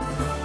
Bye.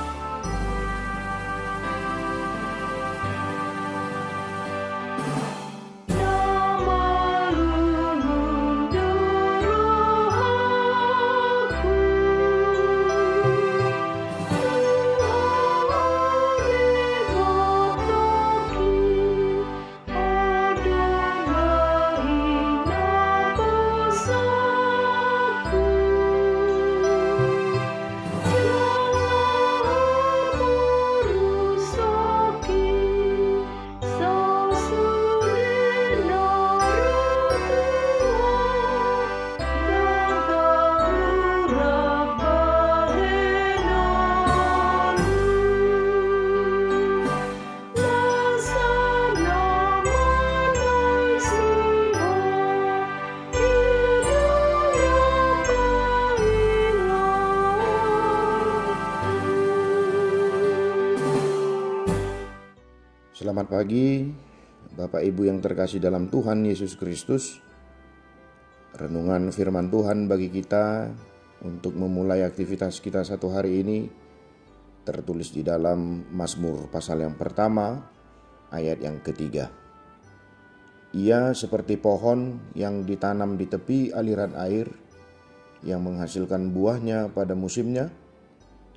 Selamat pagi, Bapak Ibu yang terkasih dalam Tuhan Yesus Kristus. Renungan firman Tuhan bagi kita untuk memulai aktivitas kita satu hari ini tertulis di dalam Mazmur pasal yang pertama ayat yang ketiga. Ia seperti pohon yang ditanam di tepi aliran air yang menghasilkan buahnya pada musimnya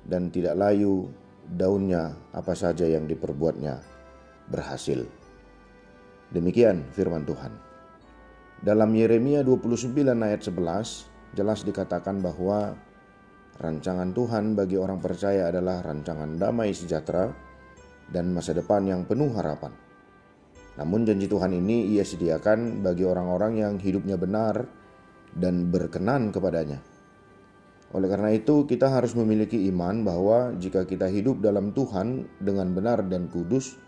dan tidak layu daunnya apa saja yang diperbuatnya berhasil. Demikian firman Tuhan. Dalam Yeremia 29 ayat 11 jelas dikatakan bahwa rancangan Tuhan bagi orang percaya adalah rancangan damai sejahtera dan masa depan yang penuh harapan. Namun janji Tuhan ini ia sediakan bagi orang-orang yang hidupnya benar dan berkenan kepadanya. Oleh karena itu, kita harus memiliki iman bahwa jika kita hidup dalam Tuhan dengan benar dan kudus,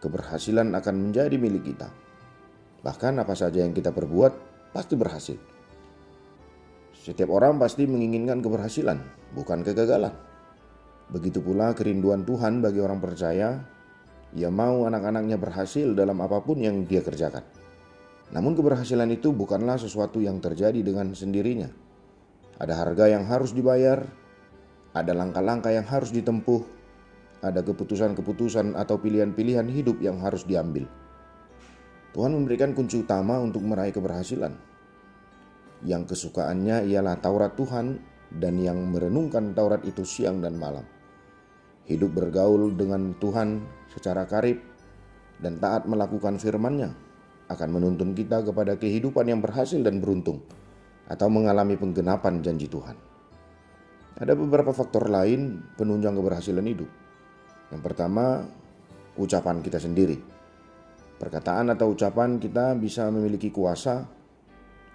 keberhasilan akan menjadi milik kita. Bahkan apa saja yang kita perbuat pasti berhasil. Setiap orang pasti menginginkan keberhasilan, bukan kegagalan. Begitu pula kerinduan Tuhan bagi orang percaya, ia mau anak-anaknya berhasil dalam apa pun yang dia kerjakan. Namun keberhasilan itu bukanlah sesuatu yang terjadi dengan sendirinya. Ada harga yang harus dibayar, ada langkah-langkah yang harus ditempuh, ada keputusan-keputusan atau pilihan-pilihan hidup yang harus diambil. Tuhan memberikan kunci utama untuk meraih keberhasilan. Yang kesukaannya ialah Taurat Tuhan dan yang merenungkan Taurat itu siang dan malam. Hidup bergaul dengan Tuhan secara karib dan taat melakukan firman-Nya akan menuntun kita kepada kehidupan yang berhasil dan beruntung atau mengalami penggenapan janji Tuhan. Ada beberapa faktor lain penunjang keberhasilan hidup. Yang pertama, ucapan kita sendiri. Perkataan atau ucapan kita bisa memiliki kuasa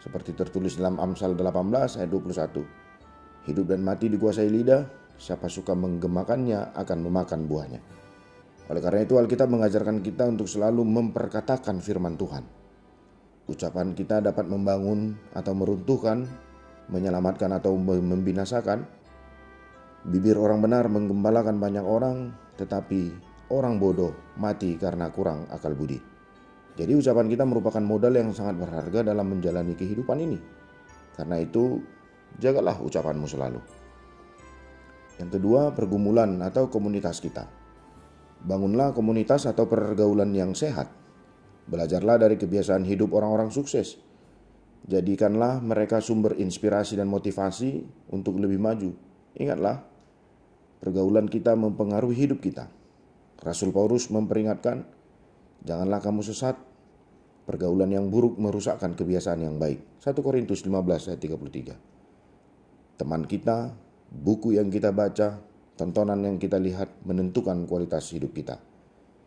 seperti tertulis dalam Amsal 18 ayat 21. Hidup dan mati dikuasai lidah, siapa suka menggemakannya akan memakan buahnya. Oleh karena itu Alkitab mengajarkan kita untuk selalu memperkatakan firman Tuhan. Ucapan kita dapat membangun atau meruntuhkan, menyelamatkan atau membinasakan. Bibir orang benar menggembalakan banyak orang, tetapi orang bodoh mati karena kurang akal budi. Jadi ucapan kita merupakan modal yang sangat berharga dalam menjalani kehidupan ini. Karena itu, jagalah ucapanmu selalu. Yang kedua, pergumulan atau komunitas kita. Bangunlah komunitas atau pergaulan yang sehat. Belajarlah dari kebiasaan hidup orang-orang sukses. Jadikanlah mereka sumber inspirasi dan motivasi untuk lebih maju. Ingatlah, Pergaulan kita mempengaruhi hidup kita. Rasul Paulus memperingatkan, janganlah kamu sesat. Pergaulan yang buruk merusakkan kebiasaan yang baik. 1 Korintus 15 ayat 33. Teman kita, buku yang kita baca, tontonan yang kita lihat menentukan kualitas hidup kita.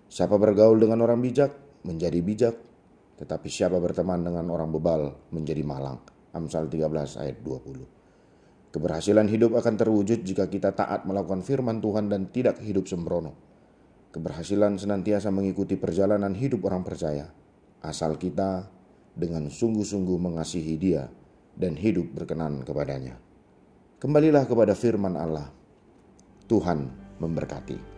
Siapa bergaul dengan orang bijak menjadi bijak, tetapi siapa berteman dengan orang bebal menjadi malang. Amsal 13 ayat 20. Keberhasilan hidup akan terwujud jika kita taat melakukan firman Tuhan dan tidak hidup sembrono. Keberhasilan senantiasa mengikuti perjalanan hidup orang percaya, asal kita dengan sungguh-sungguh mengasihi Dia dan hidup berkenan kepadanya. Kembalilah kepada firman Allah. Tuhan memberkati.